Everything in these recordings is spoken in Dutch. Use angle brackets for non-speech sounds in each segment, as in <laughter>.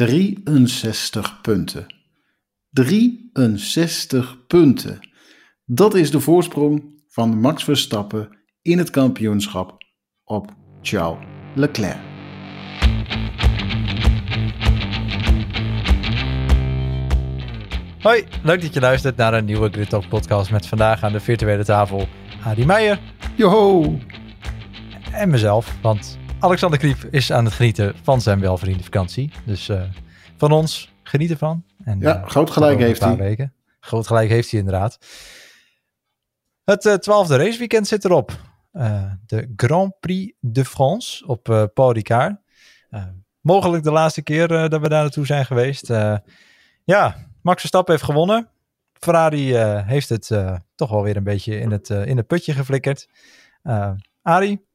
63 punten. 63 punten. Dat is de voorsprong van Max Verstappen in het kampioenschap op Charles Leclerc. Hoi, leuk dat je luistert naar een nieuwe Grid Talk podcast met vandaag aan de virtuele tafel Adi Meijer Joho! en mezelf. Want Alexander Kriep is aan het genieten van zijn welverdiende vakantie. Dus eh, van ons, geniet ervan. En, Ja, eh, groot gelijk heeft hij. Weken. Groot gelijk heeft hij inderdaad. Het eh, twaalfde raceweekend zit erop. De Grand Prix de France op Paul Ricard. Mogelijk de laatste keer dat we daar naartoe zijn geweest. Ja, Max Verstappen heeft gewonnen. Ferrari heeft het toch wel weer een beetje in het, in het putje geflikkerd. Arie,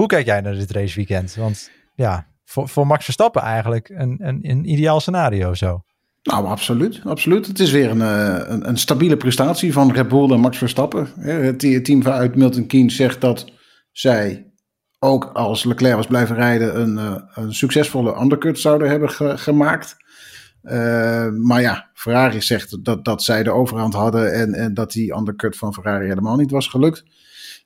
hoe kijk jij naar dit raceweekend? Want ja, voor, voor Max Verstappen eigenlijk een, een, een ideaal scenario zo. Nou, absoluut, absoluut. Het is weer een, eh, een, een stabiele prestatie van Red Bull en Max Verstappen. Het te- team uit Milton Keynes zegt dat zij ook als Leclerc was blijven rijden een, eh, een succesvolle undercut zouden hebben ge- gemaakt. Eh, maar ja, Ferrari zegt dat, dat zij de overhand hadden en, en dat die undercut van Ferrari helemaal niet was gelukt.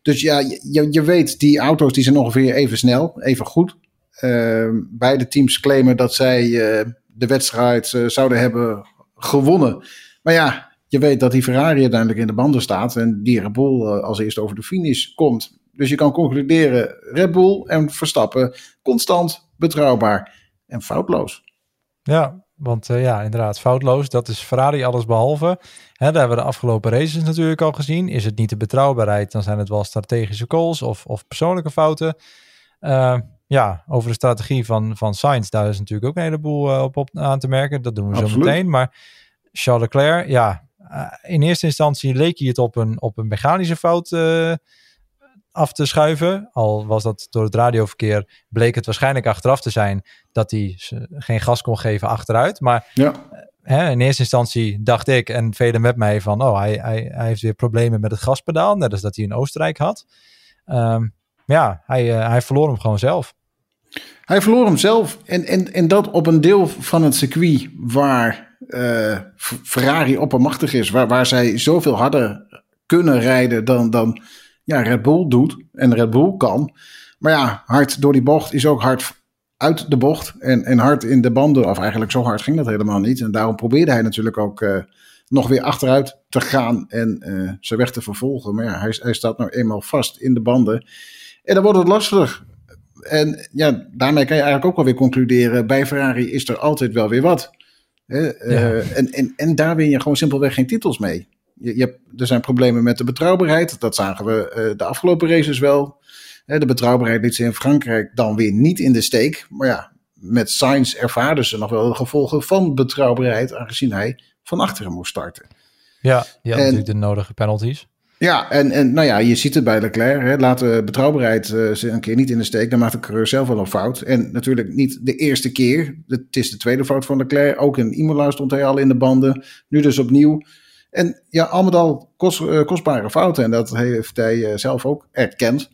Dus ja, je, je weet, die auto's die zijn ongeveer even snel, even goed. Eh, beide teams claimen dat zij eh, de wedstrijd eh, zouden hebben gewonnen. Maar ja, je weet dat die Ferrari uiteindelijk in de banden staat en die Red Bull eh, als eerste over de finish komt. Dus je kan concluderen, Red Bull en Verstappen constant, betrouwbaar en foutloos. Ja, want ja, inderdaad, foutloos. Dat is Ferrari alles behalve. Daar hebben we de afgelopen races natuurlijk al gezien. Is het niet de betrouwbaarheid, dan zijn het wel strategische calls of, of persoonlijke fouten. Eh, ja, over de strategie van, van Sainz, daar is natuurlijk ook een heleboel eh, op, op aan te merken. Dat doen we zo meteen. Maar Charles Leclerc, ja, eh, in eerste instantie leek hij het op een, op een mechanische fout af te schuiven. Al was dat door het radioverkeer, bleek het waarschijnlijk achteraf te zijn dat hij geen gas kon geven achteruit. Maar Ja, in eerste instantie dacht ik en velen met mij van, oh, hij, hij, hij heeft weer problemen met het gaspedaal, net als dat hij in Oostenrijk had. Ehm, ja, hij, eh, hij verloor hem gewoon zelf. Hij verloor hem zelf. En, en, en dat op een deel van het circuit waar eh, Ferrari oppermachtig is. Waar, waar zij zoveel harder kunnen rijden dan, dan ja, Red Bull doet. En Red Bull kan. Maar ja, hard door die bocht is ook hard uit de bocht. En, en hard in de banden. Of eigenlijk zo hard ging dat helemaal niet. En daarom probeerde hij natuurlijk ook eh, nog weer achteruit te gaan. En eh, zijn weg te vervolgen. Maar ja, hij, hij staat nou eenmaal vast in de banden. En dan wordt het lastig. En ja, daarmee kan je eigenlijk ook wel weer concluderen: bij Ferrari is er altijd wel weer wat. Hè, eh, en, en, en daar win je gewoon simpelweg geen titels mee. Je, je hebt, er zijn problemen met de betrouwbaarheid. Dat zagen we de afgelopen races wel. De betrouwbaarheid liet ze in Frankrijk dan weer niet in de steek. Maar ja, met Sainz ervaren ze nog wel de gevolgen van betrouwbaarheid, aangezien hij van achteren moest starten. Ja, had En- natuurlijk de nodige penalties. Ja, en, en nou ja, je ziet het bij Leclerc. Hè, laat de betrouwbaarheid eh, ze een keer niet in de steek. Dan maakt de coureur zelf wel een fout. En natuurlijk niet de eerste keer. Het is de tweede fout van Leclerc. Ook in Imola stond hij al in de banden. Nu dus opnieuw. En ja, allemaal al kost, eh, kostbare fouten. En dat heeft hij eh, zelf ook erkend.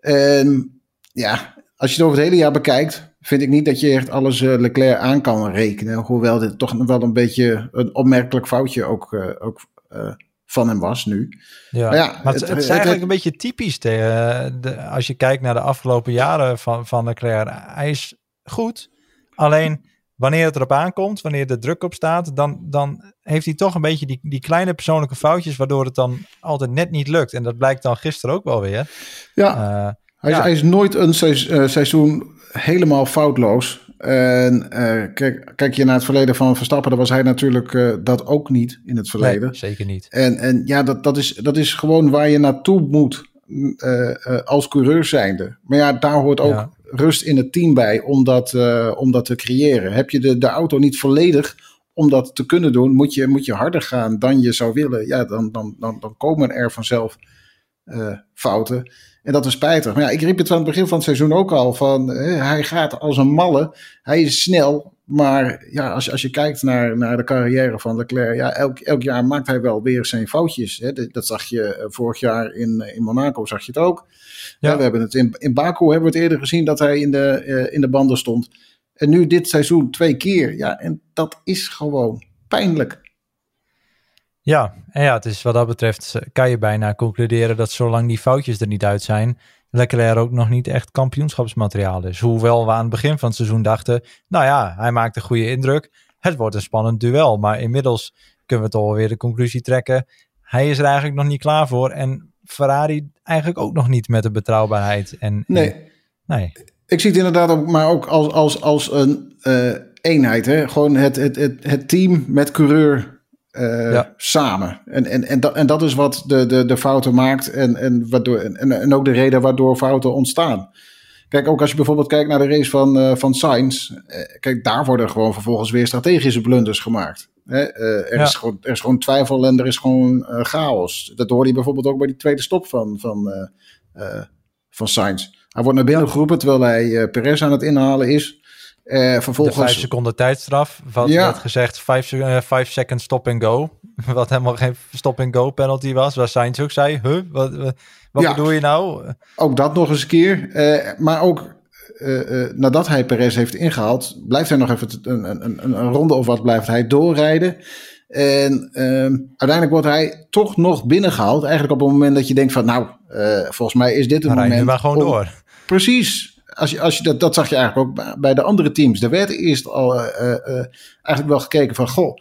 En ja, als je het over het hele jaar bekijkt, vind ik niet dat je echt alles eh, Leclerc aan kan rekenen. Hoewel dit toch wel een beetje een opmerkelijk foutje ook, eh, ook eh, van hem was nu. Ja. Maar ja, maar het, het- het is eigenlijk het- een beetje typisch tegen de, als je kijkt naar de afgelopen jaren van, van Leclerc. Hij is goed, alleen wanneer het erop aankomt, wanneer de druk op staat, dan, dan heeft hij toch een beetje die, die kleine persoonlijke foutjes, waardoor het dan altijd net niet lukt. En dat blijkt dan gisteren ook wel weer. Ja, Eh, hij, is, hij is nooit een eh, seizoen helemaal foutloos. En eh, kijk, kijk je naar het verleden van Verstappen, dan was hij natuurlijk dat ook niet in het verleden. nee, zeker niet. En, en ja, dat, dat, is, dat is gewoon waar je naartoe moet als coureur zijnde. Maar ja, daar hoort ook Ja. Rust in het team bij om dat, eh, om dat te creëren. Heb je de, de auto niet volledig om dat te kunnen doen, moet je, moet je harder gaan dan je zou willen. Ja, dan, dan, dan, dan komen er vanzelf eh, fouten. En dat is spijtig. Maar ja, ik riep het aan het begin van het seizoen ook al. Van, eh, hij gaat als een malle. Hij is snel. Maar ja, als, je- als je kijkt naar, naar de carrière van Leclerc. Ja, elk, elk jaar maakt hij wel weer zijn foutjes. Hè. Dat, dat zag je eh, vorig jaar in, eh, in Monaco. Zag je het ook. Ja. Ja. we hebben het in, in Baku hebben we het eerder gezien dat hij in de, eh, in de banden stond. En nu dit seizoen twee keer. Ja, en dat is gewoon pijnlijk. Ja, en ja, het is wat dat betreft kan je bijna concluderen dat zolang die foutjes er niet uit zijn, Leclerc ook nog niet echt kampioenschapsmateriaal is. Hoewel we aan het begin van het seizoen dachten, nou ja, hij maakt een goede indruk. Het wordt een spannend duel. Maar inmiddels kunnen we toch alweer de conclusie trekken. Hij is er eigenlijk nog niet klaar voor. En Ferrari eigenlijk ook nog niet met de betrouwbaarheid. En, nee. nee. Ik zie het inderdaad ook, maar ook als, als, als een uh, eenheid. Hè? Gewoon het, het, het, het team met coureur uh, samen. En, en, en, dat, en dat is wat de, de, de fouten maakt en, en, waardoor, en, en ook de reden waardoor fouten ontstaan. Kijk, ook als je bijvoorbeeld kijkt naar de race van, uh, van Sainz. Uh, kijk, daar worden gewoon vervolgens weer strategische blunders gemaakt. Hè? er, ja. is gewoon, er is gewoon twijfel en er is gewoon chaos. Dat hoorde je bijvoorbeeld ook bij die tweede stop van, van, van Sainz. Hij wordt naar binnen geroepen terwijl hij Perez aan het inhalen is. Uh, vervolgens... De vijf seconden tijdstraf. Wat ja. werd gezegd, vijf, uh, vijf second stop and go. <laughs> Wat helemaal geen stop and go penalty was. Waar Sainz ook zei, huh, wat, wat ja. bedoel je nou? Ook dat nog eens een keer. Uh, maar ook nadat hij Perez heeft ingehaald, blijft hij nog even een, een, een, een ronde of wat blijft hij doorrijden. En ehm, uiteindelijk wordt hij toch nog binnengehaald. Eigenlijk op het moment dat je denkt van, nou, volgens mij is dit het moment. maar gewoon om... door. Precies als je, als je dat, dat zag je eigenlijk ook bij de andere teams. Er werd eerst al uh, uh, eigenlijk wel gekeken van, goh,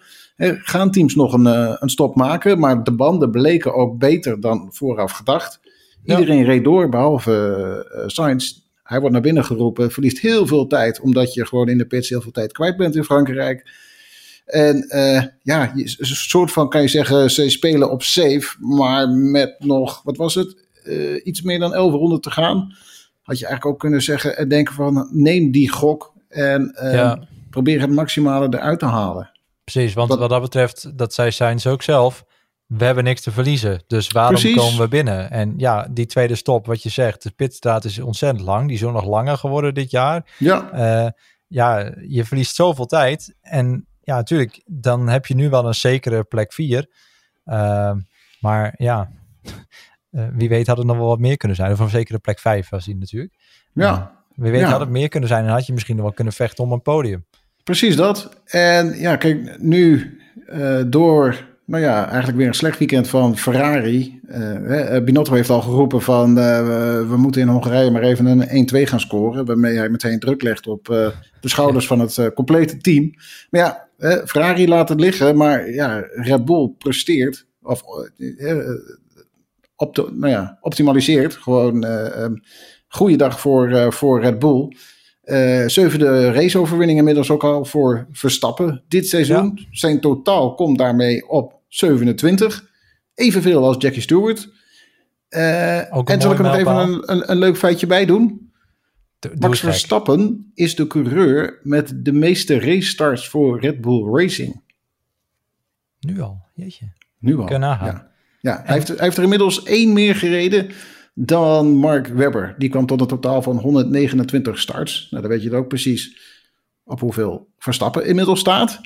gaan teams nog een, uh, een stop maken? Maar de banden bleken ook beter dan vooraf gedacht. Iedereen reed door, behalve Sainz. Hij wordt naar binnen geroepen, verliest heel veel tijd, omdat je gewoon in de pits heel veel tijd kwijt bent in Frankrijk. En ja, een soort van kan je zeggen, ze spelen op safe, maar met nog, wat was het, iets meer dan 11 ronden te gaan had je eigenlijk ook kunnen zeggen en denken van neem die gok en uh, ja. probeer het maximale eruit te halen. Precies, want wat, wat dat betreft, dat zij zijn ze ook zelf, we hebben niks te verliezen. Dus waarom Precies. komen we binnen? En ja, die tweede stop, wat je zegt, de pitstraat is ontzettend lang. Die is ook nog langer geworden dit jaar. Ja. Uh, ja, je verliest zoveel tijd. En ja, natuurlijk, dan heb je nu wel een zekere plek 4. Uh, maar ja, uh, wie weet had het nog wel wat meer kunnen zijn. Of een zekere plek 5 was hij natuurlijk. Ja. Uh, wie weet ja. had het meer kunnen zijn en had je misschien nog wel kunnen vechten om een podium. Precies dat. En ja, kijk, nu uh, door, nou ja, eigenlijk weer een slecht weekend van Ferrari. Binotto heeft al geroepen van, we moeten in Hongarije maar even een 1-2 gaan scoren. Waarmee hij meteen druk legt op de schouders van het complete team. Maar ja, Ferrari laat het liggen, maar ja, Red Bull presteert. Of op de, nou ja, optimaliseert. Gewoon um, goede dag voor, uh, voor Red Bull. Uh, zevende raceoverwinning inmiddels ook al voor Verstappen dit seizoen. Ja. Zijn totaal komt daarmee op 27. Evenveel als Jackie Stewart. en zal ik er nog even een, een, een, leuk feitje bij doen? Doe Max Verstappen is de coureur met de meeste race starts voor Red Bull Racing. Nu al, jeetje. Nu al, ja. Ja, hij heeft, hij heeft er inmiddels één meer gereden dan Mark Webber. Die kwam tot een totaal van 129 starts. Nou, dan weet je het ook precies op hoeveel Verstappen inmiddels staat.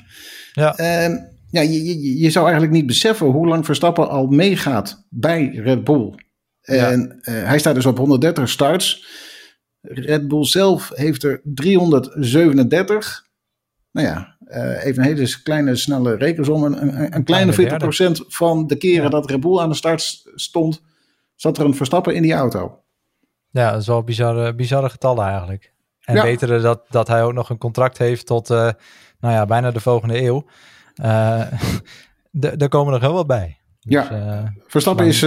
Ja. En ja, je, je, je zou eigenlijk niet beseffen hoe lang Verstappen al meegaat bij Red Bull. En ja. uh, hij staat dus op 130 starts. Red Bull zelf heeft er 337. Nou ja, uh, even een hele kleine snelle rekensom. Een, een, een kleine 40% van de keren ja. dat Red Bull aan de start stond, zat er een Verstappen in die auto. Ja, dat is wel bizarre, bizarre getallen eigenlijk. En ja. betere dat, dat hij ook nog een contract heeft tot, uh, nou ja, bijna de volgende eeuw. <laughs> Uh, daar komen er heel wat bij. Dus, ja, Verstappen maar... is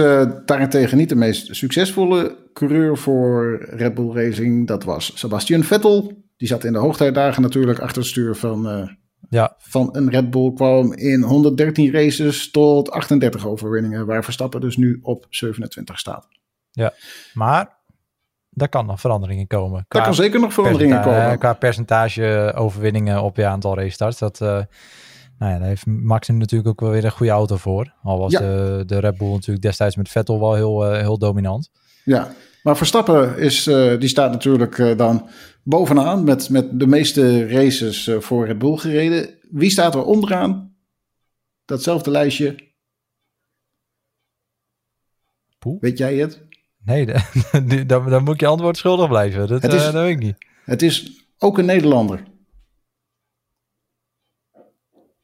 daarentegen niet de meest succesvolle coureur voor Red Bull Racing. Dat was Sebastian Vettel. Die zat in de hoogtijdagen natuurlijk achter het stuur van, ja. van een Red Bull. Kwam in 113 races tot 38 overwinningen. Waar Verstappen dus nu op 27 staat. Ja, maar daar kan nog veranderingen komen. Daar kan zeker nog veranderingen komen. Qua percentage overwinningen op je aantal racestarts. Dat, uh, nou ja, daar heeft Max natuurlijk ook wel weer een goede auto voor. Al was ja. de, de Red Bull natuurlijk destijds met Vettel wel heel, uh, heel dominant. Ja, maar Verstappen is, eh, die staat natuurlijk eh, dan bovenaan met, met de meeste races eh, voor het boel gereden. Wie staat er onderaan? Datzelfde lijstje. Poeh. Weet jij het? Nee, <laughs> dan, moet je antwoord schuldig blijven. Dat, weet ik niet. Het is ook een Nederlander.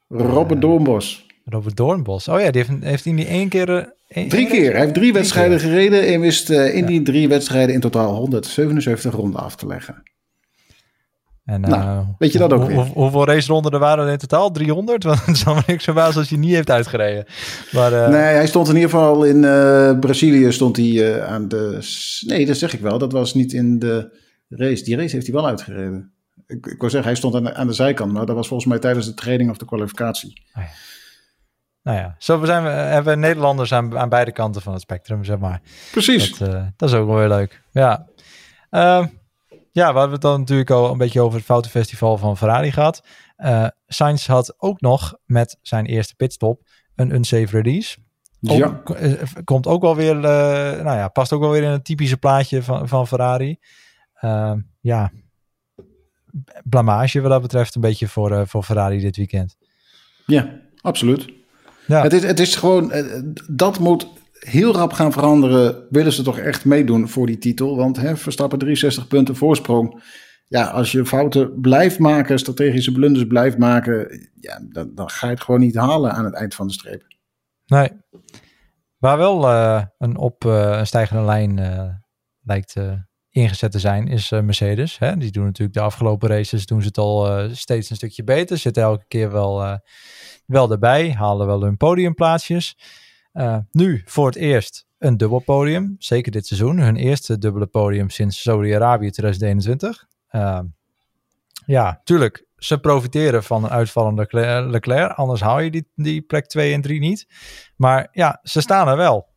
Robert Doornbos. Robert Doornbos. Oh ja, die heeft, heeft hij niet één keer... eh, één- Drie keer. Hij heeft drie wedstrijden keer. gereden en wist eh, in die drie wedstrijden in totaal 177 ronden af te leggen. En, Nou, eh, weet je dat ook hoe- weer? hoe- hoeveel raceronden er waren er in totaal? 300? <laughs> Want het zal me niks verbazen als hij niet heeft uitgereden. Maar nee, hij stond in ieder geval in Brazilië stond hij aan de... Nee, dat zeg ik wel. Dat was niet in de race. Die race heeft hij wel uitgereden. Ik, ik wil zeggen, hij stond aan de, aan de zijkant, maar dat was volgens mij tijdens de training of de kwalificatie. Nou ja, zo zijn we, hebben we Nederlanders aan, aan beide kanten van het spectrum, zeg maar. Precies. Dat, eh, dat is ook wel weer leuk. Ja. Ehm, ja, we hadden het dan natuurlijk al een beetje over het foutenfestival van Ferrari gehad. Eh Sainz had ook nog met zijn eerste pitstop een unsafe release. Ja. eh, Komt ook wel weer, eh, nou ja, past ook wel weer in het typische plaatje van, van Ferrari. Ehm, ja, blamage wat dat betreft een beetje voor, eh, voor Ferrari dit weekend. ja, absoluut. Ja, Het, is, het is gewoon, eh, dat moet heel rap gaan veranderen. Willen ze toch echt meedoen voor die titel? Want hè, Verstappen 63 punten voorsprong. Ja, als je fouten blijft maken, strategische blunders blijft maken, ja, dan, dan ga je het gewoon niet halen aan het eind van de streep. nee. Waar wel eh, een op eh, een stijgende lijn eh, lijkt ingezet te zijn, is eh, Mercedes. Hè? Die doen natuurlijk de afgelopen races, doen ze het al eh, steeds een stukje beter. Zitten elke keer wel, eh, wel erbij, halen wel hun podiumplaatsjes. Nu voor het eerst een dubbel podium, zeker dit seizoen. Hun eerste dubbele podium sinds Saudi-Arabië 2021. Eh, ja, tuurlijk, ze profiteren van een uitvallende Cle- Leclerc. Anders hou je die, die plek 2 en 3 niet. Maar ja, ze staan er wel.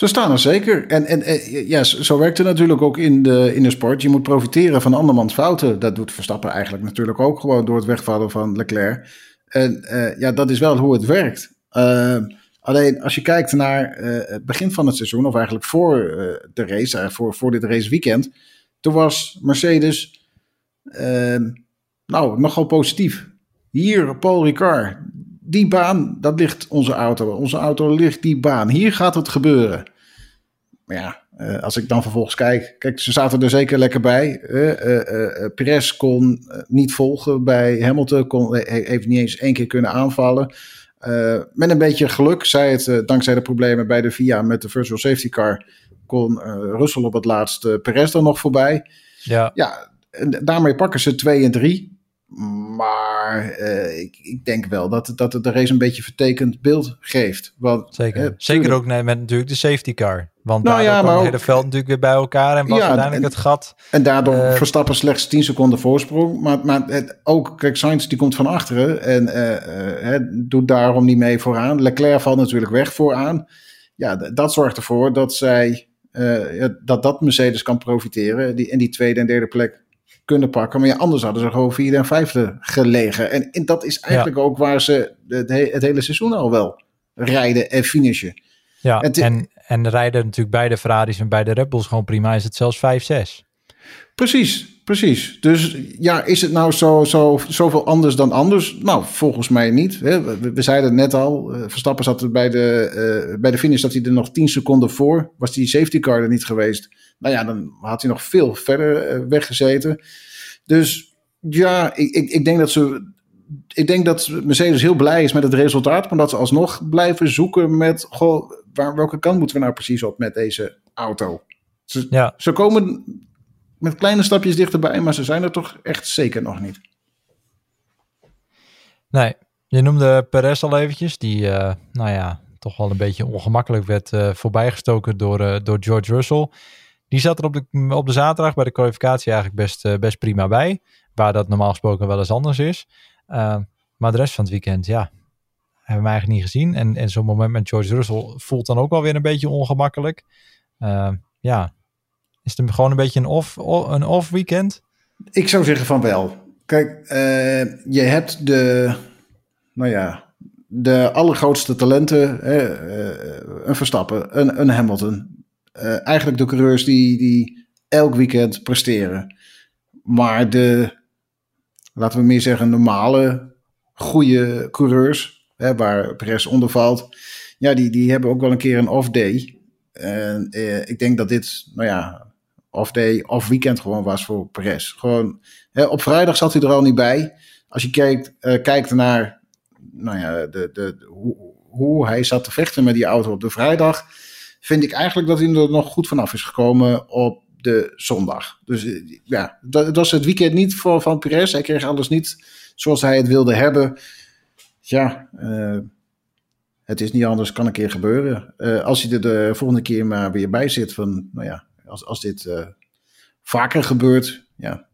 Ze staan er zeker. En, en, en ja, zo werkt het natuurlijk ook in de, in de sport. Je moet profiteren van andermans fouten. Dat doet Verstappen eigenlijk natuurlijk ook gewoon door het wegvallen van Leclerc. En eh, ja, dat is wel hoe het werkt. Eh, alleen als je kijkt naar eh, het begin van het seizoen, of eigenlijk voor eh, de race, eh, voor, voor dit raceweekend, toen was Mercedes eh, nou nogal positief. Hier, Paul Ricard, die baan, dat ligt onze auto. Onze auto ligt die baan. Hier gaat het gebeuren. Maar ja, eh, als ik dan vervolgens kijk. Kijk, ze zaten er zeker lekker bij. Eh, Perez kon niet volgen bij Hamilton. Kon, he- heeft niet eens één keer kunnen aanvallen. Met een beetje geluk, zei het, dankzij de problemen bij de VIA met de virtual safety car, kon Russell op het laatste Perez dan nog voorbij. Ja, Ja, en daarmee pakken ze 2 en 3. Maar eh, ik, ik denk wel dat, dat het de race een beetje vertekend beeld geeft. Want, zeker. zeker ook nee, met natuurlijk de safety car. Want Nou daar ja, kwam maar het hele veld natuurlijk weer bij elkaar. En was Ja, uiteindelijk en- het gat. En daardoor eh, Verstappen slechts 10 seconden voorsprong. Maar, maar het, ook, kijk, Sainz die komt van achteren en eh, doet daarom niet mee vooraan. Leclerc valt natuurlijk weg vooraan. Ja, dat zorgt ervoor dat zij, ja, dat dat Mercedes kan profiteren. Die, en die tweede en derde plek kunnen pakken. Maar ja, anders hadden ze gewoon vierde en vijfde gelegen. En, en dat is eigenlijk ook waar ze het, he- het hele seizoen al wel rijden en finishen. Ja, Het- en, en rijden natuurlijk beide Ferraris en beide Red Bulls gewoon prima. Is het zelfs 5-6. Precies, precies. Dus ja, is het nou zo, zo, zoveel anders dan anders? Nou, volgens mij niet. We, we zeiden het net al, eh, Verstappen zat bij de, eh, bij de finish, dat hij er nog 10 seconden voor. Was die safety car er niet geweest? Nou ja, dan had hij nog veel verder eh, weggezeten. Dus ja, ik, ik, ik denk dat ze... Ik denk dat Mercedes heel blij is met het resultaat, maar dat ze alsnog blijven zoeken met, goh, waar, welke kant moeten we nou precies op met deze auto? Ze, Ja, ze komen met kleine stapjes dichterbij, maar ze zijn er toch echt zeker nog niet. nee. Je noemde Perez al eventjes. Die, eh, nou ja, toch wel een beetje ongemakkelijk werd eh, voorbijgestoken door, door George Russell. Die zat er op de, op de zaterdag bij de kwalificatie eigenlijk best, eh, best prima bij. Waar dat normaal gesproken wel eens anders is. Uh, maar de rest van het weekend, ja, hebben we eigenlijk niet gezien. En, en zo'n moment met George Russell voelt dan ook wel weer een beetje ongemakkelijk. Uh, ja, is het gewoon een beetje een off, een off weekend? Ik zou zeggen van wel. Kijk, je hebt de, nou ja, de allergrootste talenten. Hè, een Verstappen, een, een Hamilton. Uh, eigenlijk de coureurs die, die elk weekend presteren. Maar de, laten we meer zeggen, normale, goede coureurs, hè, waar Perez onder valt, ja, die, die hebben ook wel een keer een off-day. En uh, ik denk dat dit, nou ja, off-day, off-weekend gewoon was voor Perez. Gewoon, hè, op vrijdag zat hij er al niet bij. Als je kijkt, uh, kijkt naar nou ja, de, de, hoe, hoe hij zat te vechten met die auto op de vrijdag, vind ik eigenlijk dat hij er nog goed vanaf is gekomen op de zondag. Dus ja, dat, was het weekend niet voor Van Perez. Hij kreeg alles niet zoals hij het wilde hebben. Ja, het is niet anders, kan een keer gebeuren. als hij er de volgende keer maar weer bij zit van, nou ja, als, als dit vaker gebeurt, ja,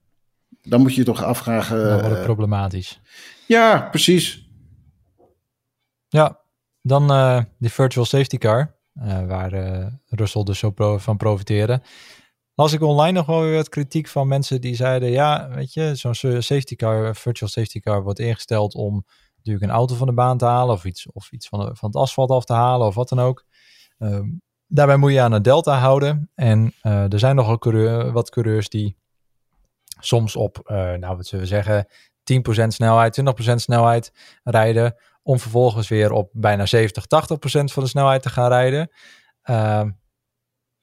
dan moet je je toch afvragen. Dan wordt het problematisch. Ja, precies. Ja, dan die virtual safety car, waar uh, Russell dus zo van profiteerde. Las ik online nog wel weer wat kritiek van mensen die zeiden: ja, weet je, zo'n safety car, virtual safety car, wordt ingesteld om natuurlijk een auto van de baan te halen of iets, of iets van, van het asfalt af te halen of wat dan ook. Um, daarbij moet je aan een delta houden. En er zijn nogal wat coureurs die soms op, nou wat zullen we zeggen, 10% snelheid, 20% snelheid rijden. Om vervolgens weer op bijna 70, 80% van de snelheid te gaan rijden. Uh,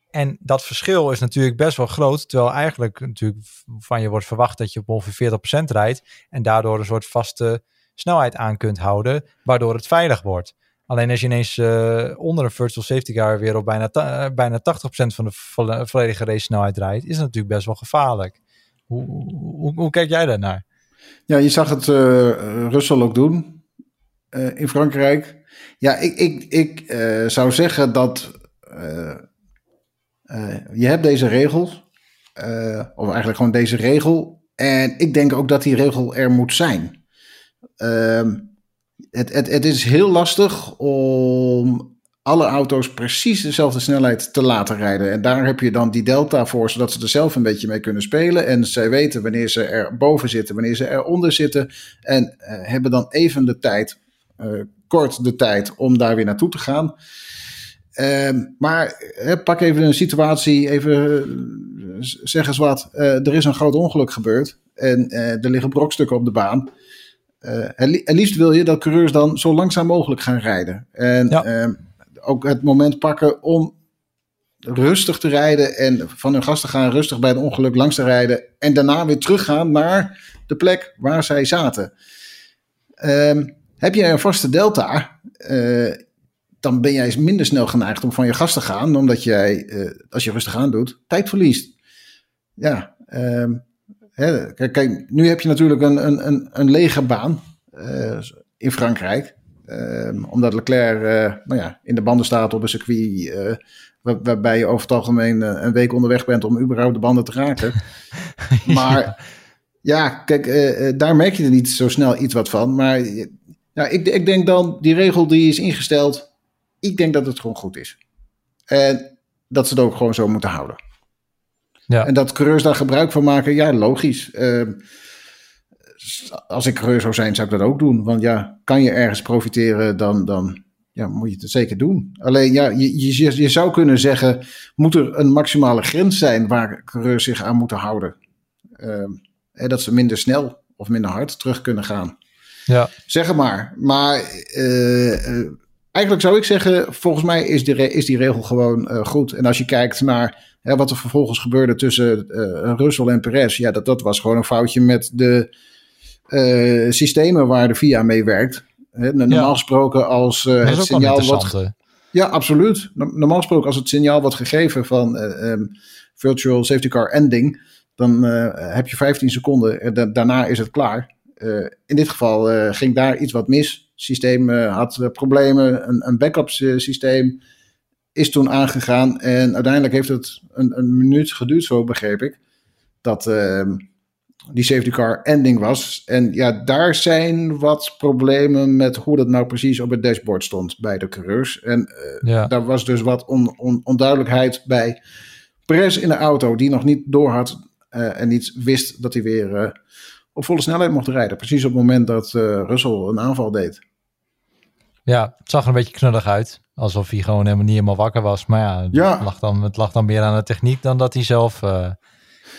en dat verschil is natuurlijk best wel groot. Terwijl eigenlijk natuurlijk van je wordt verwacht dat je op ongeveer 40% rijdt. En daardoor een soort vaste snelheid aan kunt houden. Waardoor het veilig wordt. Alleen als je ineens uh, onder een virtual safety car weer op bijna, uh, bijna 80% van de vo volledige race snelheid rijdt. Is het natuurlijk best wel gevaarlijk. Hoe, hoe, hoe kijk jij daarnaar? Ja, je zag het uh, Russell ook doen uh, in Frankrijk. Ja, ik, ik, ik uh, zou zeggen dat je hebt deze regel, of eigenlijk gewoon deze regel. En ik denk ook dat die regel er moet zijn. Ehm, het, het, het is heel lastig om alle auto's precies dezelfde snelheid te laten rijden. En daar heb je dan die delta voor, zodat ze er zelf een beetje mee kunnen spelen. En zij weten wanneer ze er boven zitten, wanneer ze eronder zitten. En uh, hebben dan even de tijd, uh, kort de tijd, om daar weer naartoe te gaan. Uh, maar pak even een situatie, even zeg eens wat. er is een groot ongeluk gebeurd en er liggen brokstukken op de baan. het liefst wil je dat coureurs dan zo langzaam mogelijk gaan rijden. En ja ehm, ook het moment pakken om rustig te rijden en van hun gasten gaan rustig bij het ongeluk langs te rijden en daarna weer teruggaan naar de plek waar zij zaten. Um, heb je een vaste delta, uh, dan ben jij minder snel geneigd om van je gas te gaan, omdat jij, uh, als je rustig aan doet, tijd verliest. Ja, hè, kijk, nu heb je natuurlijk een, een, een, een lege baan uh, in Frankrijk. Um, omdat Leclerc uh, nou ja, in de banden staat op een circuit uh, waar, waarbij je over het algemeen uh, een week onderweg bent om überhaupt de banden te raken. <laughs> maar ja, kijk, daar merk je er niet zo snel iets wat van. Maar ja, ik, ik denk dan, die regel die is ingesteld, ik denk dat het gewoon goed is. En dat ze het ook gewoon zo moeten houden. Ja. En dat coureurs daar gebruik van maken, ja, logisch. Als ik coureur zou zijn, zou ik dat ook doen. Want ja, kan je ergens profiteren, dan, dan ja, moet je het zeker doen. Alleen ja, je, je, je zou kunnen zeggen, moet er een maximale grens zijn waar coureurs zich aan moeten houden? Uh, hè, dat ze minder snel of minder hard terug kunnen gaan. Ja. Zeg maar. Maar uh, eigenlijk zou ik zeggen, volgens mij is die, is die regel gewoon uh, goed. En als je kijkt naar hè, wat er vervolgens gebeurde tussen Russell en Perez, ja, dat, dat was gewoon een foutje met de uh, systemen waar de VIA mee werkt. Normaal gesproken als uh, het signaal wordt... Ja, absoluut. Normaal gesproken als het signaal wordt gegeven van uh, um, virtual safety car ending, dan heb je 15 seconden en da daarna is het klaar. in dit geval ging daar iets wat mis. Het systeem had problemen, een, een backup systeem is toen aangegaan en uiteindelijk heeft het een, een minuut geduurd, zo begreep ik, dat ehm, die safety car ending was. En ja, daar zijn wat problemen met hoe dat nou precies op het dashboard stond bij de coureurs. En uh, ja. daar was dus wat on, on, onduidelijkheid bij Perez in de auto, die nog niet doorhad uh, en niet wist dat hij weer uh, op volle snelheid mocht rijden. Precies op het moment dat Russell een aanval deed. Ja, het zag er een beetje knullig uit. Alsof hij gewoon helemaal niet helemaal wakker was. Maar ja, ja. Het, lag dan, het lag dan meer aan de techniek dan dat hij zelf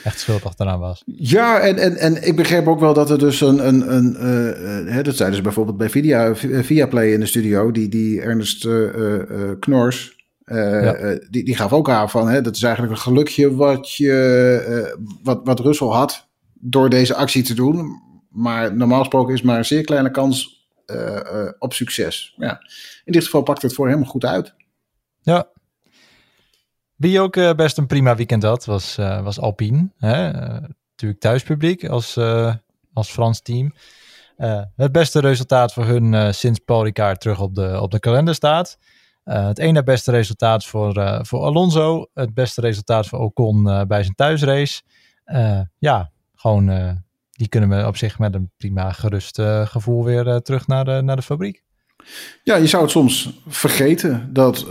echt schuld achteraan was. Ja, en, en, en ik begreep ook wel dat er dus een... een, een uh, hè, dat zeiden ze bijvoorbeeld bij Via, Via Play in de studio. Die, die Ernest uh, Knors, ja. die, die gaf ook aan van... Hè, dat is eigenlijk een gelukje wat, je, wat, wat Russell had door deze actie te doen. Maar normaal gesproken is maar een zeer kleine kans op succes. Ja. In dit geval pakt het voor hem goed uit. Ja. Wie ook best een prima weekend had, was, was Alpine. Hè? natuurlijk thuispubliek als, als Frans team. het beste resultaat voor hun sinds Paul Ricard terug op de, op de kalender staat. Het ene beste resultaat voor, voor Alonso. Het beste resultaat voor Ocon bij zijn thuisrace. ja, gewoon die kunnen we op zich met een prima gerust gevoel weer terug naar de, naar de fabriek. Ja, je zou het soms vergeten dat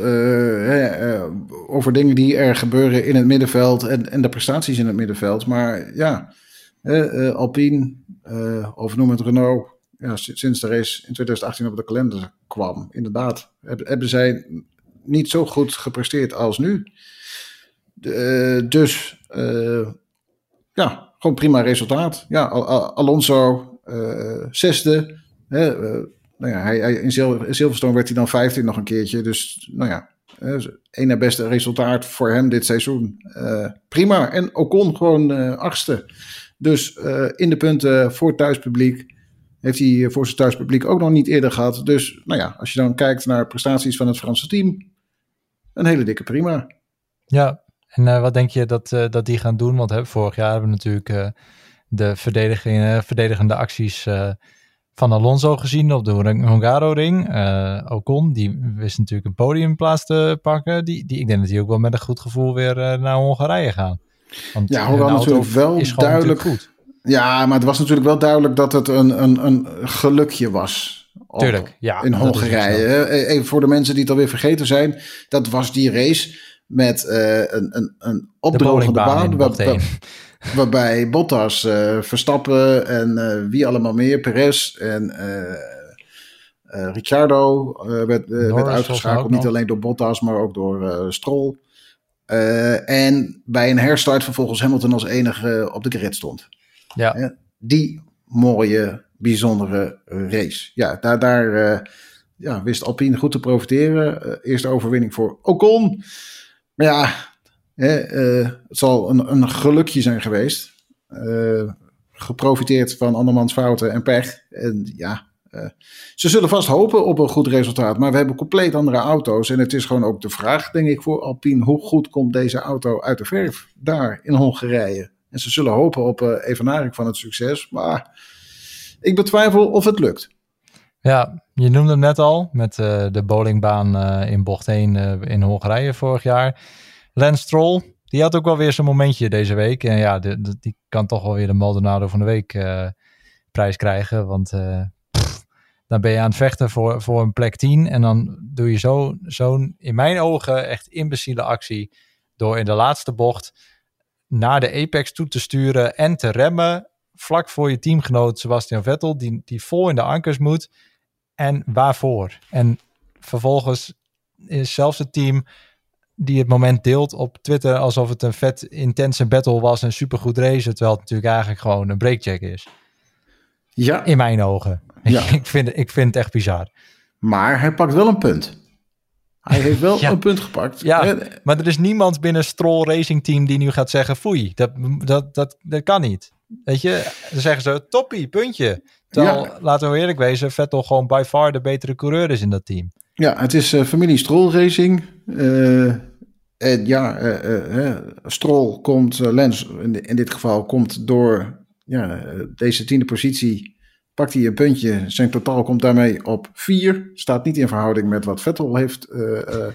over dingen die er gebeuren in het middenveld en, en de prestaties in het middenveld. Maar ja, Alpine, of noem het Renault, ja, sinds de race in 2018 op de kalender kwam, inderdaad, hebben, zij niet zo goed gepresteerd als nu. Dus ja, gewoon prima resultaat. Ja, Alonso uh, zesde. Nou ja, hij, in Silverstone werd hij dan vijfde nog een keertje. Dus nou ja, een na beste resultaat voor hem dit seizoen. prima. En Ocon gewoon achtste. Dus in de punten voor thuispubliek heeft hij voor zijn thuispubliek ook nog niet eerder gehad. Dus nou ja, als je dan kijkt naar prestaties van het Franse team, een hele dikke prima. Ja, en uh, wat denk je dat, uh, dat die gaan doen? Want hè, vorig jaar hebben we natuurlijk uh, de verdedigende acties van Alonso gezien op de Hungaro-ring. Ocon, die wist natuurlijk een podiumplaats te pakken. Die, die, ik denk dat die ook wel met een goed gevoel weer naar Hongarije gaan. Want ja, hoewel natuurlijk wel duidelijk goed. Ja, maar het was natuurlijk wel duidelijk dat het een, een, een gelukje was. Tuurlijk, ja. In Hongarije. Even voor de mensen die het alweer vergeten zijn. Dat was die race met uh, een, een, een opdrogende baan. Waar, waarbij Bottas, uh, Verstappen en uh, wie allemaal meer, Perez en Ricciardo werd, werd uitgeschakeld. Niet alleen door Bottas, maar ook door Stroll. en bij een herstart vervolgens Hamilton als enige op de grid stond. Ja. Die mooie, bijzondere race. Ja, daar, daar ja, wist Alpine goed te profiteren. Eerste overwinning voor Ocon. Maar ja, uh, het zal een, gelukje zijn geweest. geprofiteerd van andermans fouten en pech. En ja, ze zullen vast hopen op een goed resultaat. Maar we hebben compleet andere auto's. En het is gewoon ook de vraag, denk ik, voor Alpine. Hoe goed komt deze auto uit de verf daar in Hongarije? En ze zullen hopen op uh, evenaring van het succes. Maar ik betwijfel of het lukt. Ja, je noemde hem net al met de bowlingbaan in bocht 1 in Hongarije vorig jaar. Lance Stroll, die had ook wel weer zijn momentje deze week. En ja, die kan toch wel weer de Maldonado van de week prijs krijgen. Want pff, dan ben je aan het vechten voor, voor een plek 10. En dan doe je zo'n, zo in mijn ogen, echt imbeciele actie. Door in de laatste bocht naar de apex toe te sturen en te remmen vlak voor je teamgenoot Sebastian Vettel, die, die vol in de ankers moet. En waarvoor? En vervolgens is zelfs het team die het moment deelt op Twitter alsof het een vet intense battle was en supergoed race, terwijl het natuurlijk eigenlijk gewoon een breakcheck is. Ja. In mijn ogen. <laughs> Ja. ik, vind, ik vind het echt bizar. Maar hij pakt wel een punt. Hij heeft wel <laughs> een punt gepakt. Ja, maar er is niemand binnen Stroll Racing Team die nu gaat zeggen: foei, dat, dat, dat, dat kan niet. Weet je, dan zeggen ze: toppie, puntje. Terwijl, laten we eerlijk wezen, Vettel gewoon by far de betere coureur is in dat team. Ja, het is uh, familie Stroll Racing. Uh, en ja, uh, Stroll komt, Lens in, in, dit geval, komt door ja, deze tiende positie pakt hij een puntje. Zijn totaal komt daarmee op 4. Staat niet in verhouding met wat Vettel heeft uh, uh,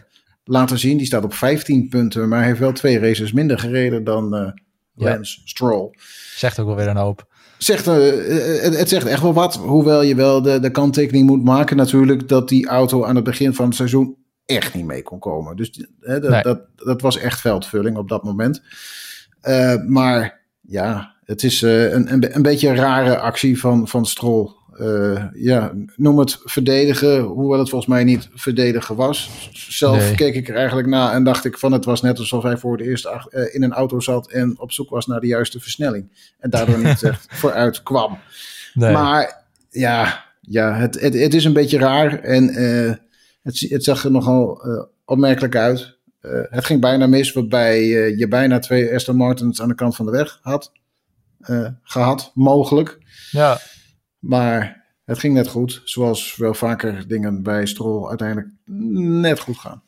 laten zien. Die staat op 15 punten, maar heeft wel twee races minder gereden dan uh, Lance ja. Stroll. Zegt ook wel weer een hoop. Zegt, het, het, zegt echt wel wat. Hoewel je wel de, de kanttekening moet maken natuurlijk dat die auto aan het begin van het seizoen echt niet mee kon komen. Dus hè, dat, nee. dat, dat, was echt veldvulling op dat moment. maar ja, het is uh, een, een, een, beetje een rare actie van, van Stroll. Uh, ja, noem het verdedigen, hoewel het volgens mij niet verdedigen was. Zelf nee. keek ik er eigenlijk na en dacht ik van het was net alsof hij voor het eerst uh, in een auto zat en op zoek was naar de juiste versnelling. En daardoor niet <laughs> echt vooruit kwam. Nee. Maar ja, ja het, het, het, is een beetje raar en het, het zag er nogal opmerkelijk uit. het ging bijna mis, waarbij je bijna twee Aston Martins aan de kant van de weg had gehad, mogelijk. Ja. Maar het ging net goed. Zoals wel vaker dingen bij Stroll uiteindelijk net goed gaan.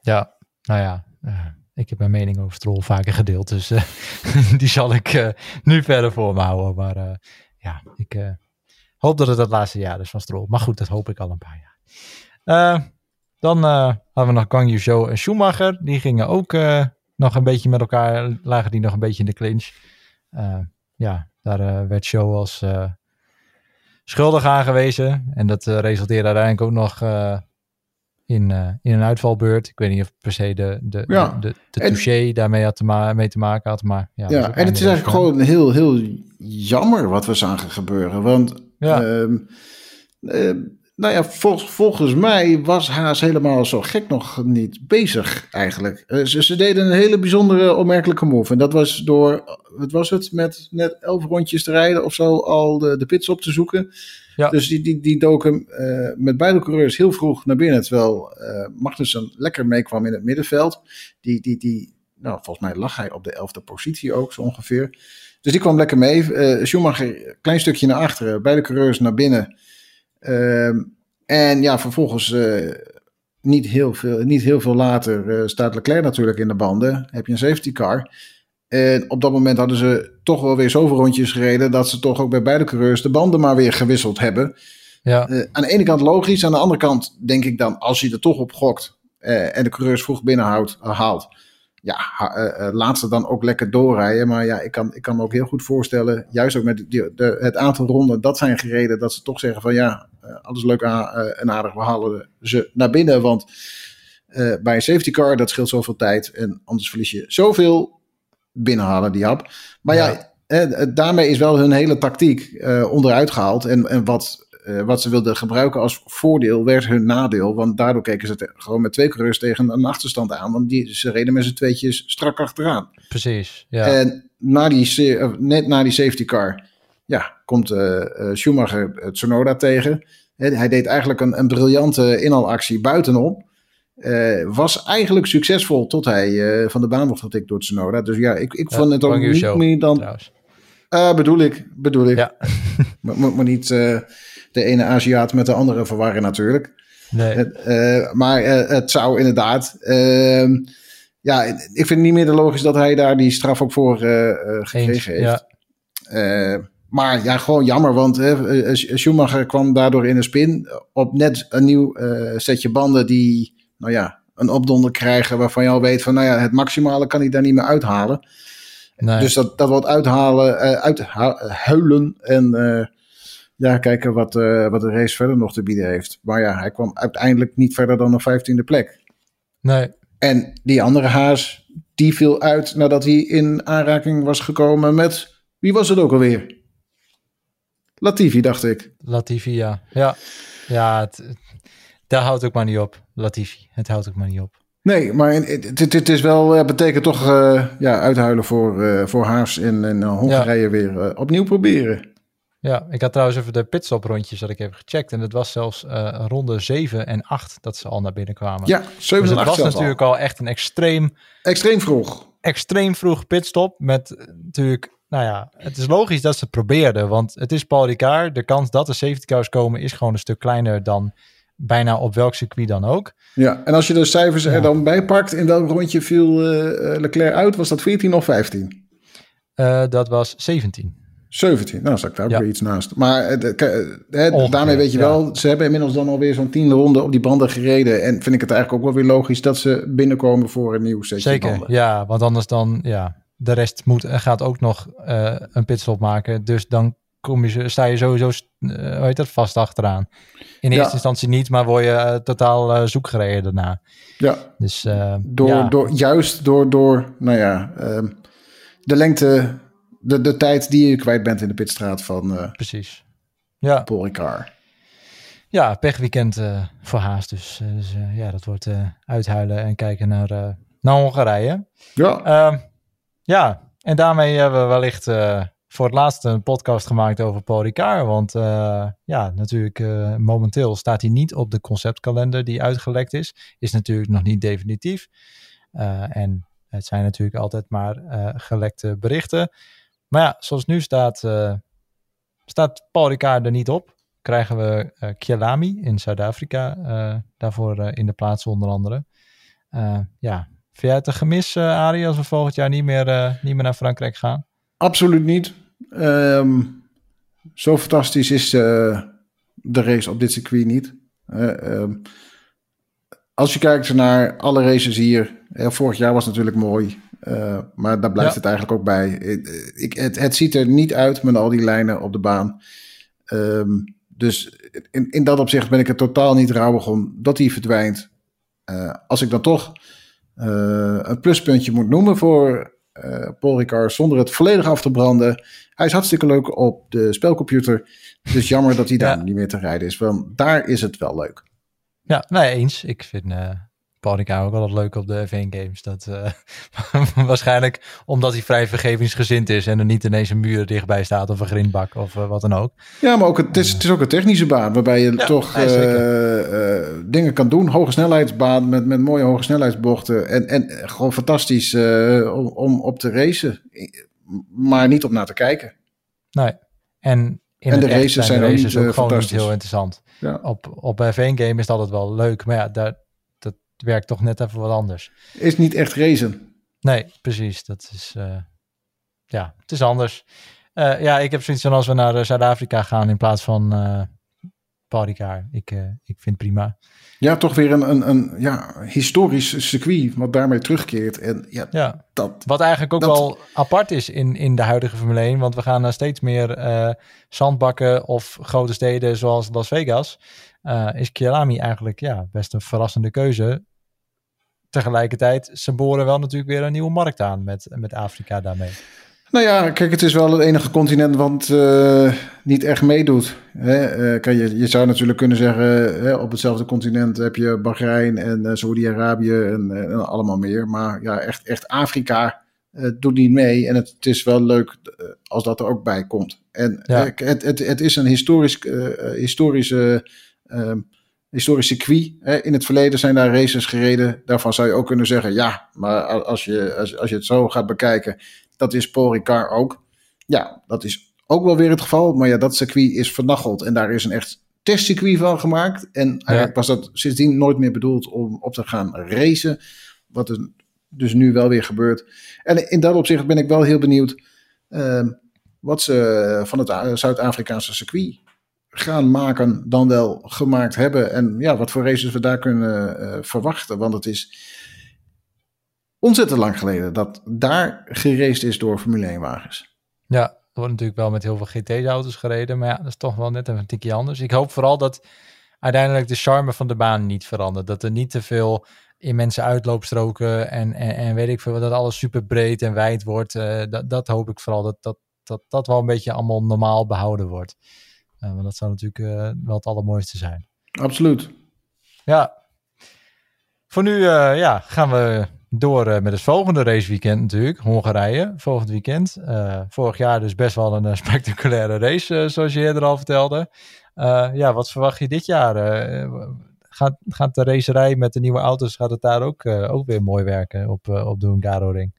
Ja, nou ja, uh, ik heb mijn mening over Stroll vaker gedeeld. Dus uh, <laughs> die zal ik uh, nu verder voor me houden. Maar ja, ik hoop dat het het laatste jaar is van Stroll. Maar goed, dat hoop ik al een paar jaar. dan hadden we nog Gang Yuzhou en Schumacher. Die gingen ook nog een beetje met elkaar, lagen die nog een beetje in de clinch. ja, daar werd Show als schuldig aangewezen. En dat resulteerde uiteindelijk ook nog in, uh, in een uitvalbeurt. Ik weet niet of per se de, de, ja. de, de, touché daarmee had te, ma mee te maken had. Maar ja, ja en het is eigenlijk gewoon heel, heel jammer wat we zagen gebeuren. Want ja. Uh, nou ja, vol, volgens mij was Haas helemaal zo gek nog niet bezig eigenlijk. Uh, ze, ze, deden een hele bijzondere, opmerkelijke move. En dat was door, wat was het, met net elf rondjes te rijden of zo al de, de pits op te zoeken. Ja. Dus die, die, die doken uh, met beide coureurs heel vroeg naar binnen. Terwijl uh, Magnussen lekker meekwam in het middenveld. Die, die, die, nou, volgens mij lag hij op de elfde positie ook zo ongeveer. Dus die kwam lekker mee. Uh, Schumacher, klein stukje naar achteren. Beide coureurs naar binnen. Ehm, en ja, vervolgens niet, heel veel, niet heel veel later staat Leclerc natuurlijk in de banden. Heb je een safety car. En op dat moment hadden ze toch wel weer zoveel rondjes gereden dat ze toch ook bij beide coureurs de banden maar weer gewisseld hebben. Ja. Uh, aan de ene kant logisch, aan de andere kant denk ik dan als je er toch op gokt en de coureurs vroeg binnenhoudt, haalt. Ja, laat ze dan ook lekker doorrijden. Maar ja, ik kan, ik kan me ook heel goed voorstellen, juist ook met die, de, het aantal ronden dat zijn gereden, dat ze toch zeggen van ja, alles leuk en aardig, we halen ze naar binnen. Want bij een safety car, dat scheelt zoveel tijd en anders verlies je zoveel binnenhalen, die hap. Maar ja, daarmee is wel hun hele tactiek uh, onderuit gehaald. En, en wat, uh, wat ze wilden gebruiken als voordeel werd hun nadeel. Want daardoor keken ze gewoon met twee coureurs tegen een achterstand aan. Want die, ze reden met z'n tweetjes strak achteraan. Precies, ja. En na die, net na die safety car ja, komt uh, Schumacher het Sonoda tegen. Hij deed eigenlijk een, een briljante inhalactie buitenom. Uh, was eigenlijk succesvol tot hij uh, van de baan wordt getikt door Tsunoda. Dus ja, ik, ik ja, vond het ook niet show, meer dan... Uh, bedoel ik, bedoel ik. Ja. <laughs> Moet maar niet de ene Aziat met de andere verwarren natuurlijk. Nee. maar het zou inderdaad... Ehm, ja, ik vind het niet meer de logisch dat hij daar die straf ook voor gekregen Eens, heeft. Ja. maar ja, gewoon jammer, want Schumacher kwam daardoor in een spin op net een nieuw setje banden die nou ja, een opdonder krijgen waarvan je al weet van, nou ja, het maximale kan hij daar niet meer uithalen. Nee. Dus dat, dat wat uithalen, uithuilen en ja, kijken wat, uh, wat de race verder nog te bieden heeft. Maar ja, hij kwam uiteindelijk niet verder dan een vijftiende plek. Nee. En die andere haas, die viel uit nadat hij in aanraking was gekomen met, wie was het ook alweer? Latifi, dacht ik. Latifi, ja. Ja, ja het, daar houdt ook maar niet op. Latifi, het houdt ook maar niet op. Nee, maar het, is wel, uh, betekent toch uh, ja, uithuilen voor, uh, voor Haas in, in Hongarije ja. weer opnieuw proberen. Ja, ik had trouwens even de pitstop rondjes dat ik even gecheckt. En het was zelfs ronde 7 en 8 dat ze al naar binnen kwamen. Ja, 7 dus en 8 was natuurlijk al. al echt een extreem... Extreem vroeg. Extreem vroeg pitstop met natuurlijk... Nou ja, het is logisch dat ze het probeerden, want het is Paul Ricard. De kans dat er safety cars komen is gewoon een stuk kleiner dan bijna op welk circuit dan ook. Ja, en als je de cijfers er dan bij pakt, in welk rondje viel uh, Leclerc uit? Was dat 14 of 15? Uh, eh, dat was 17. 17, nou zat ik daar ook ja. weer iets naast. Maar uh, daarmee weet je ja. wel, ze hebben inmiddels dan alweer zo'n tiende ronde op die banden gereden. En vind ik het eigenlijk ook wel weer logisch dat ze binnenkomen voor een nieuw setje Zeker, banden. ja, want anders dan, ja, de rest moet, gaat ook nog een pitstop maken. Dus dan kom je, sta je sowieso uh, hoe heet dat, vast achteraan. In eerste instantie niet, maar word je uh, totaal uh, zoek gereden daarna. Ja, dus, door, ja. door, juist door, door nou ja, ehm, de lengte, de, de tijd die je kwijt bent in de pitstraat van Precies. Ja. Paul Ricard. Ja, pechweekend voor Haas dus. dus ja, dat wordt uithuilen en kijken naar, naar Hongarije. Ja. Ehm, ja, en daarmee hebben we wellicht voor het laatst een podcast gemaakt over Paul Ricard. Want uh, ja, natuurlijk uh, momenteel staat hij niet op de conceptkalender die uitgelekt is. Is natuurlijk nog niet definitief. Uh, en het zijn natuurlijk altijd maar gelekte berichten. Maar ja, zoals nu staat, staat Paul Ricard er niet op. krijgen we uh, Kialami in Zuid-Afrika daarvoor in de plaats onder andere. ja, vind jij het een gemis, Arie, als we volgend jaar niet meer, niet meer naar Frankrijk gaan? Absoluut niet. Ehm, zo fantastisch is de race op dit circuit niet. Ehm, als je kijkt naar alle races hier, vorig jaar was natuurlijk mooi. Uh, maar daar blijft het eigenlijk ook bij. Ik, het, het, ziet er niet uit met al die lijnen op de baan. Um, dus in, in dat opzicht ben ik er totaal niet rouwig om dat hij verdwijnt. Uh, als ik dan toch uh, een pluspuntje moet noemen voor Paul Ricard zonder het volledig af te branden. Hij is hartstikke leuk op de spelcomputer. Dus jammer dat hij daar niet meer te rijden is. Want daar is het wel leuk. Ja, nee, eens. Ik vind Paul ook wel leuk op de F1 games. Dat, uh, <laughs> waarschijnlijk omdat hij vrij vergevingsgezind is en er niet ineens een muur dichtbij staat of een grindbak of uh, wat dan ook. Ja, maar ook het, is, het is ook een technische baan waarbij je toch uh, dingen kan doen. Hoge snelheidsbaan met, met mooie hoge snelheidsbochten en, en gewoon fantastisch om, om op te racen. Maar niet om naar te kijken. Nee, en in en de races zijn, races ook, gewoon niet heel interessant. Ja. Op, op F1 game is dat altijd wel leuk, maar ja, daar, werkt toch net even wat anders. Is niet echt racen. Nee, precies. Dat is, uh, ja, het is anders. Uh, ja, ik heb zoiets van als we naar eh, Zuid-Afrika gaan in plaats van uh, Ik, ik vind prima. Ja, toch weer een, een, een ja, historisch circuit wat daarmee terugkeert. En ja, ja. Dat, wat eigenlijk ook wel apart is in, in de huidige Formule 1. Want we gaan naar steeds meer zandbakken of grote steden zoals Las Vegas. is Kialami eigenlijk ja, best een verrassende keuze tegelijkertijd, ze boren wel natuurlijk weer een nieuwe markt aan met, met Afrika daarmee. Nou ja, kijk, het is wel het enige continent wat uh, niet echt meedoet. Hè? Uh, kijk, je, je zou natuurlijk kunnen zeggen, hè, op hetzelfde continent heb je Bahrein en uh, Saudi-Arabië en, en, allemaal meer. Maar ja, echt, echt Afrika doet niet mee. En het, het is wel leuk als dat er ook bij komt. En ja. het, het, het is een historisch, historische historisch circuit. Hè. In het verleden zijn daar races gereden. Daarvan zou je ook kunnen zeggen, ja, maar als je, als, als je het zo gaat bekijken, dat is Paul Ricard ook. Ja, dat is ook wel weer het geval. Maar ja, dat circuit is vernacheld en daar is een echt testcircuit van gemaakt. En eigenlijk was dat sindsdien nooit meer bedoeld om op te gaan racen. Wat er dus nu wel weer gebeurt. En in dat opzicht ben ik wel heel benieuwd uh, wat ze van het Zuid-Afrikaanse circuit gaan maken dan wel gemaakt hebben. En ja, wat voor races we daar kunnen uh, verwachten. Want het is ontzettend lang geleden dat daar geraced is door Formule 1 wagens. Ja, er wordt natuurlijk wel met heel veel GT-auto's gereden. Maar ja, dat is toch wel net een tikje anders. Ik hoop vooral dat uiteindelijk de charme van de baan niet verandert. Dat er niet te veel immense uitloopstroken en, en, weet ik veel, dat alles super breed en wijd wordt. Uh, dat, dat hoop ik vooral, dat, dat, dat dat wel een beetje allemaal normaal behouden wordt. Uh, want dat zou natuurlijk uh, wel het allermooiste zijn. Absoluut. Ja. Voor nu uh, ja, gaan we door met het volgende raceweekend natuurlijk. Hongarije, volgend weekend. vorig jaar dus best wel een <laughs> spectaculaire race, zoals je eerder al vertelde. ja, wat verwacht je dit jaar? gaat, gaat de racerij met de nieuwe auto's, gaat het daar ook, ook weer mooi werken op, op de Hungaro-ring?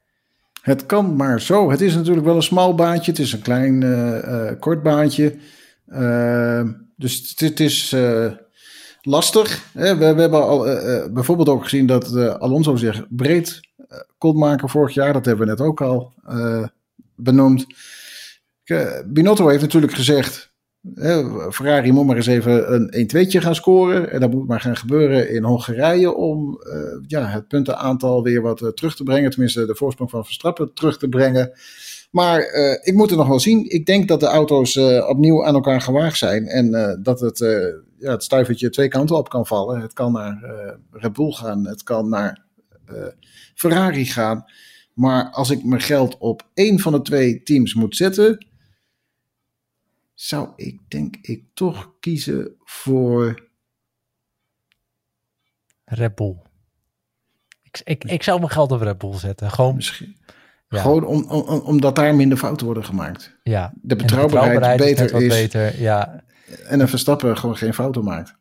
Het kan maar zo. Het is natuurlijk wel een smal baantje. Het is een klein kort baantje. Ehm, dus het, is uh, lastig. Hè? We, hebben al, uh, bijvoorbeeld ook gezien dat Alonso zich breed kon maken vorig jaar. Dat hebben we net ook al benoemd. Binotto heeft natuurlijk gezegd. Ferrari moet maar eens even een 1-2'tje gaan scoren. En dat moet maar gaan gebeuren in Hongarije om ja, het puntenaantal weer wat terug te brengen. Tenminste, de voorsprong van Verstappen terug te brengen. Maar uh, ik moet het nog wel zien. Ik denk dat de auto's uh, opnieuw aan elkaar gewaagd zijn. En uh, dat het, ja, het stuivertje twee kanten op kan vallen. Het kan naar Red Bull gaan. Het kan naar Ferrari gaan. Maar als ik mijn geld op één van de twee teams moet zetten. Zou ik denk ik toch kiezen voor... Red Bull. Ik, ik, ik zou mijn geld op Red Bull zetten. Gewoon... Misschien. Gewoon om, om, omdat daar minder fouten worden gemaakt. Ja. De betrouwbaarheid, beter is, beter, ja. En een Verstappen gewoon geen fouten maakt.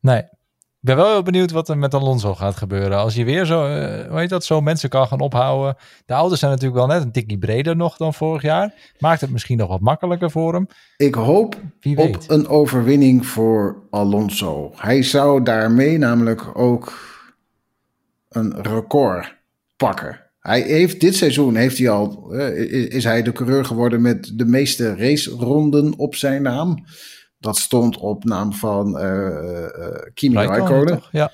Nee. Ik ben wel heel benieuwd wat er met Alonso gaat gebeuren. Als je weer zo, uh, hoe heet dat, zo mensen kan gaan ophouden. De auto's zijn natuurlijk wel net een tikkie breder nog dan vorig jaar. Maakt het misschien nog wat makkelijker voor hem. Ik hoop op een overwinning voor Alonso. Hij zou daarmee namelijk ook een record pakken. Hij heeft dit seizoen heeft hij al, eh, is, hij de coureur geworden met de meeste raceronden op zijn naam. Dat stond op naam van eh eh, Kimi Raikkonen? Ja.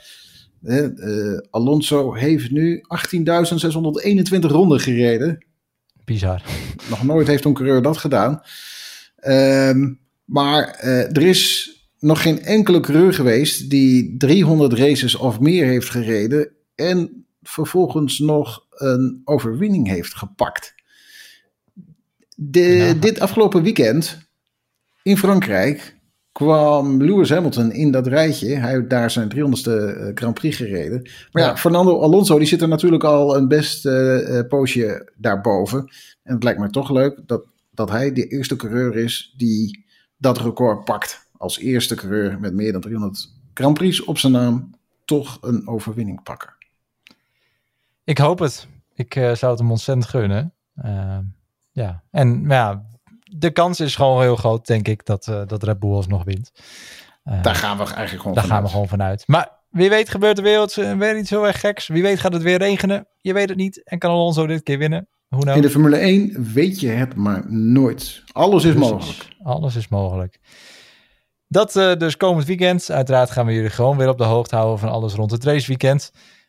Alonso heeft nu 18.621 ronden gereden. Bizar. Nog nooit heeft een coureur dat gedaan. Ehm, maar er is nog geen enkele coureur geweest die 300 races of meer heeft gereden en vervolgens nog een overwinning heeft gepakt. De, Ja. Dit afgelopen weekend in Frankrijk kwam Lewis Hamilton in dat rijtje. Hij heeft daar zijn 300ste eh, Grand Prix gereden. Maar ja, Ja. Fernando Alonso die zit er natuurlijk al een best eh, eh, poosje daarboven. En het lijkt me toch leuk dat, dat hij de eerste coureur is die dat record pakt. Als eerste coureur met meer dan 300 Grand Prix op zijn naam toch een overwinning pakken. Ik hoop het. Ik eh, zou het hem ontzettend gunnen. Ehm, ja, en ja, de kans is gewoon heel groot, denk ik, dat, eh, dat Red Bull alsnog wint. Eh, Daar gaan we eigenlijk gewoon daar gaan we gewoon vanuit. Maar wie weet gebeurt iets- eh, weer iets heel erg geks. Wie weet gaat het weer regenen. Je weet het niet. En kan Alonso dit keer winnen. Hoe nou? In de Formule 1 weet je het maar nooit. Alles is mogelijk. Alles is mogelijk. Dat dus komend weekend. Uiteraard gaan we jullie gewoon weer op de hoogte houden van alles rond het raceweekend.